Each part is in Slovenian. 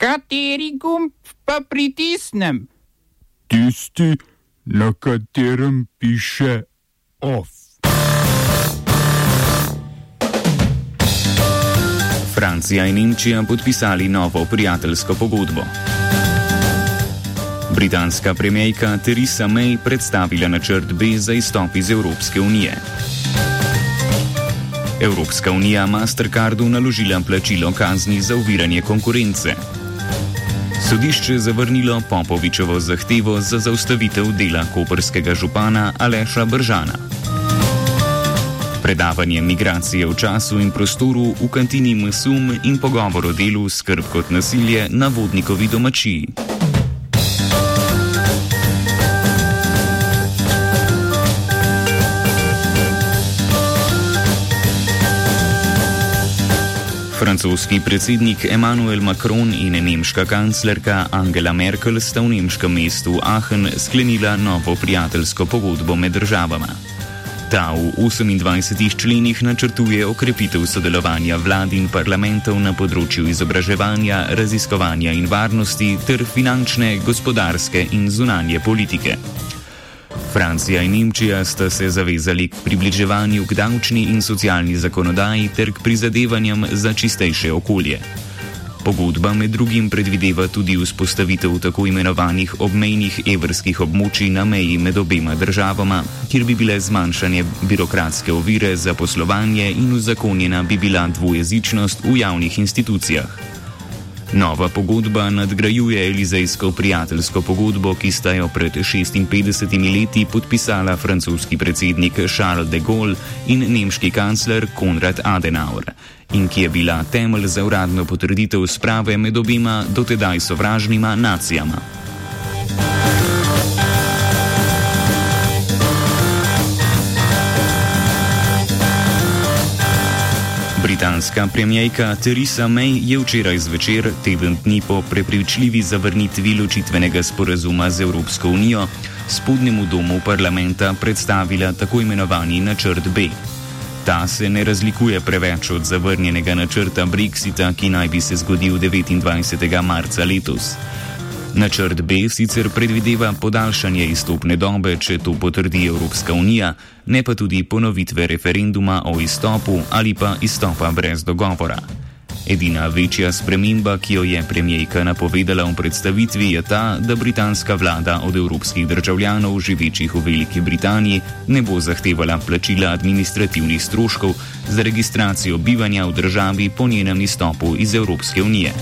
Kateri gumb pa pritisnem? Tisti, na katerem piše OF. Francija in Nemčija podpisali novo prijateljsko pogodbo. Britanska premijejka Theresa May predstavila načrt B za izstop iz Evropske unije. Evropska unija Mastercardu naložila plačilo kazni za uviranje konkurence. Sodišče je zavrnilo Popovičevo zahtevo za zaustavitev dela koperskega župana Aleša Bržana. Predavanje migracije v času in prostoru v kantini Masum in pogovor o delu skrb kot nasilje na vodnikovi domačiji. Francoski predsednik Emmanuel Macron in nemška kanclerka Angela Merkel sta v nemškem mestu Aachen sklenila novo prijateljsko pogodbo med državama. Ta v 28 členih načrtuje okrepitev sodelovanja vlad in parlamentov na področju izobraževanja, raziskovanja in varnosti ter finančne, gospodarske in zunanje politike. Francija in Nemčija sta se zavezali k približevanju k davčni in socialni zakonodaji ter k prizadevanjem za čistejše okolje. Pogodba med drugim predvideva tudi vzpostavitev tako imenovanih obmejnih evrskih območij na meji med obema državama, kjer bi bile zmanjšanje birokratske ovire za poslovanje in uzakonjena bi bila dvojezičnost v javnih institucijah. Nova pogodba nadgrajuje Elizejsko prijateljsko pogodbo, ki sta jo pred 56 leti podpisala francoski predsednik Charles de Gaulle in nemški kancler Konrad Adenauer in ki je bila temelj za uradno potrditev sprave med obima dotedaj sovražnima nacijama. Britanska premijejka Theresa May je včeraj zvečer, teden dni po prepričljivi zavrnitvi ločitvenega sporazuma z Evropsko unijo, spodnjemu domu parlamenta predstavila tako imenovani načrt B. Ta se ne razlikuje preveč od zavrnjenega načrta Brexita, ki naj bi se zgodil 29. marca letos. Načrt B sicer predvideva podaljšanje izstopne dobe, če to potrdi Evropska unija, ne pa tudi ponovitve referenduma o izstopu ali pa izstopa brez dogovora. Edina večja sprememba, ki jo je premijejka napovedala v predstavitvi, je ta, da britanska vlada od evropskih državljanov živečih v Veliki Britaniji ne bo zahtevala plačila administrativnih stroškov za registracijo bivanja v državi po njenem izstopu iz Evropske unije.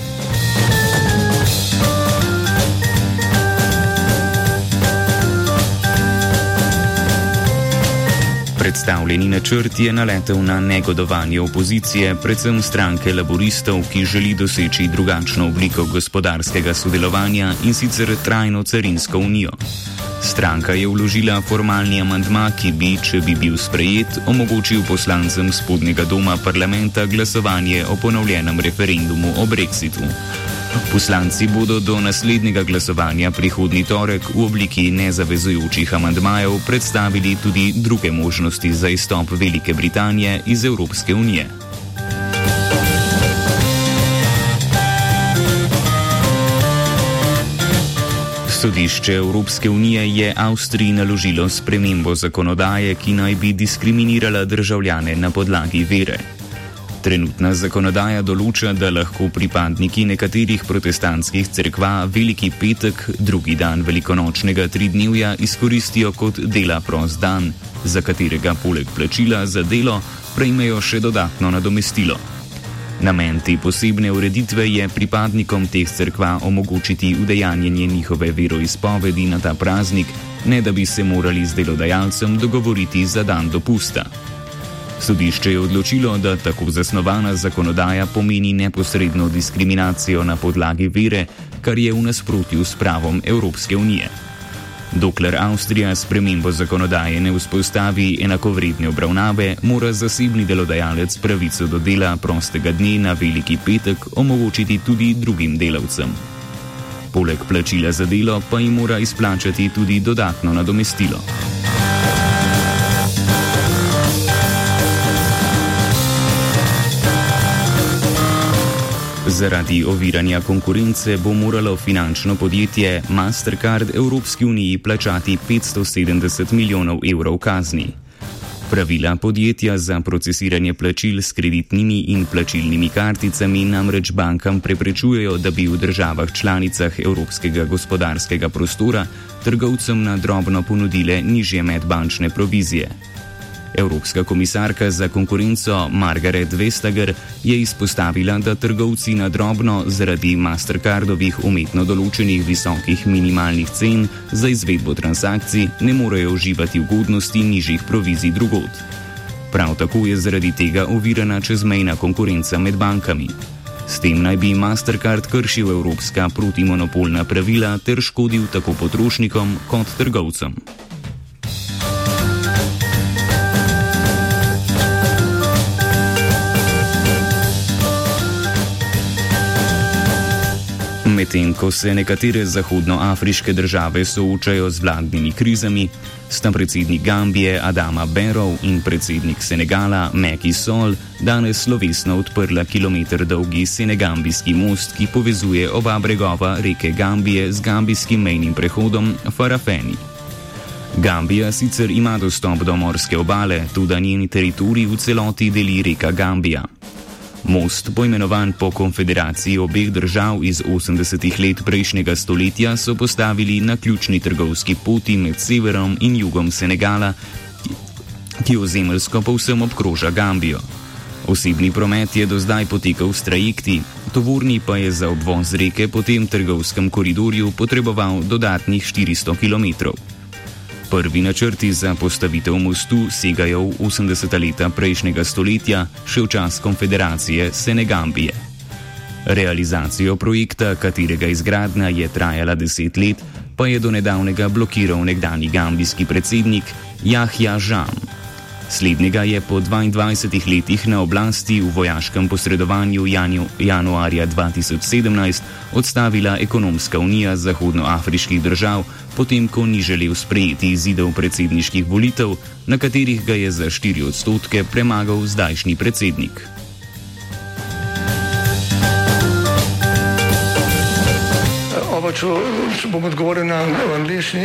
Predstavljeni načrt je naletel na negodovanje opozicije, predvsem stranke laboristov, ki želi doseči drugačno obliko gospodarskega sodelovanja in sicer trajno carinsko unijo. Stranka je vložila formalni amantma, ki bi, če bi bil sprejet, omogočil poslancem spodnjega doma parlamenta glasovanje o ponovljenem referendumu o brexitu. Poslanci bodo do naslednjega glasovanja prihodnji torek v obliki nezavezujočih amandmajev predstavili tudi druge možnosti za izstop Velike Britanije iz Evropske unije. Sodišče Evropske unije je Avstriji naložilo spremembo zakonodaje, ki naj bi diskriminirala državljane na podlagi vere. Trenutna zakonodaja določa, da lahko pripadniki nekaterih protestantskih cerkva Veliki petek, drugi dan velikonočnega tridnevja, izkoristijo kot dela prost dan, za katerega poleg plačila za delo prejmejo še dodatno nadomestilo. Namen te posebne ureditve je pripadnikom teh cerkva omogočiti udejanjenje njihove veroizpovedi na ta praznik, ne da bi se morali z delodajalcem dogovoriti za dan dopusta. Sodišče je odločilo, da tako zasnovana zakonodaja pomeni neposredno diskriminacijo na podlagi vere, kar je v nasprotju s pravom Evropske unije. Dokler Avstrija spremembo zakonodaje ne vzpostavi enakovredne obravnave, mora zasebni delodajalec pravico do dela prostega dne na veliki petek omogočiti tudi drugim delavcem. Poleg plačila za delo pa jim mora izplačati tudi dodatno nadomestilo. Zaradi oviranja konkurence bo moralo finančno podjetje Mastercard Evropski uniji plačati 570 milijonov evrov kazni. Pravila podjetja za procesiranje plačil s kreditnimi in plačilnimi karticami namreč bankam preprečujejo, da bi v državah članicah Evropskega gospodarskega prostora trgovcem na drobno ponudile nižje medbančne provizije. Evropska komisarka za konkurenco Margaret Vestager je izpostavila, da trgovci na drobno zaradi Mastercardovih umetno določenih visokih minimalnih cen za izvedbo transakcij ne morejo uživati ugodnosti nižjih provizij drugod. Prav tako je zaradi tega ovirana čezmejna konkurenca med bankami. S tem naj bi Mastercard kršil evropska protimonopolna pravila ter škodil tako potrošnikom kot trgovcem. Medtem ko se nekatere zahodnoafriške države soočajo z vladnimi krizami, sta predsednik Gambije Adama Barrow in predsednik Senegala Macky Sall danes slovesno odprla kilometr dolgi senegambijski most, ki povezuje oba bregova reke Gambije z gambijskim mejnim prehodom Farafeni. Gambija sicer ima dostop do morske obale, tudi njeni teritorij v celoti deli reka Gambija. Most, poimenovan po konfederaciji obeh držav iz 80-ih let prejšnjega stoletja, so postavili na ključni trgovski poti med severom in jugom Senegala, ki ozemeljsko povsem obkroža Gambijo. Osebni promet je do zdaj potekal s trajekti, tovorni pa je za obvoz reke po tem trgovskem koridorju potreboval dodatnih 400 km. Prvi načrti za postavitev mostu segajo v 80. leta prejšnjega stoletja, še v čas konfederacije Senegambije. Realizacijo projekta, katerega izgradnja je trajala deset let, pa je do nedavnega blokiral nekdani gambijski predsednik Jahja Žam. Slednjega je po 22 letih na oblasti v vojaškem posredovanju janu, januarja 2017 odstavila ekonomska unija zahodnoafriških držav, potem ko ni želel sprejeti izidov predsedniških volitev, na katerih ga je za 4 odstotke premagal zdajšnji predsednik. Oba, če, če bom odgovoril na angliški.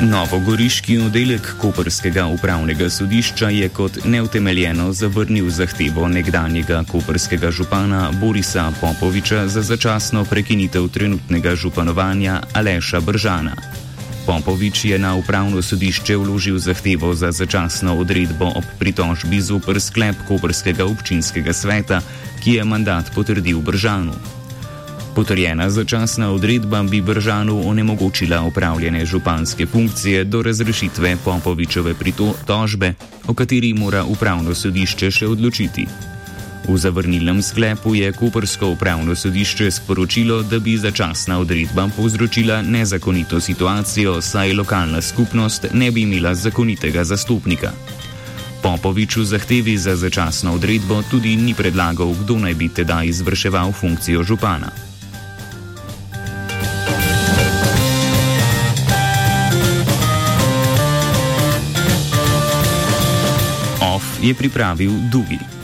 Novogoriški oddelek Koperskega upravnega sodišča je kot neutemeljeno zavrnil zahtevo nekdanjega koperskega župana Borisa Popoviča za začasno prekinitev trenutnega županovanja Aleša Bržana. Popovič je na upravno sodišče vložil zahtevo za začasno odredbo ob pritožbi zoper sklep Koperskega občinskega sveta, ki je mandat potrdil Bržanu. Potrjena začasna odredba bi Bržanu onemogočila upravljanje županske funkcije do razrešitve Popovičeve pritožbe, o kateri mora upravno sodišče še odločiti. V zavrnilnem sklepu je Kuprsko upravno sodišče sporočilo, da bi začasna odredba povzročila nezakonito situacijo, saj lokalna skupnost ne bi imela zakonitega zastopnika. Popovič v zahtevi za začasno odredbo tudi ni predlagal, kdo naj bi tedaj izvrševal funkcijo župana. Je pripravil Dugi.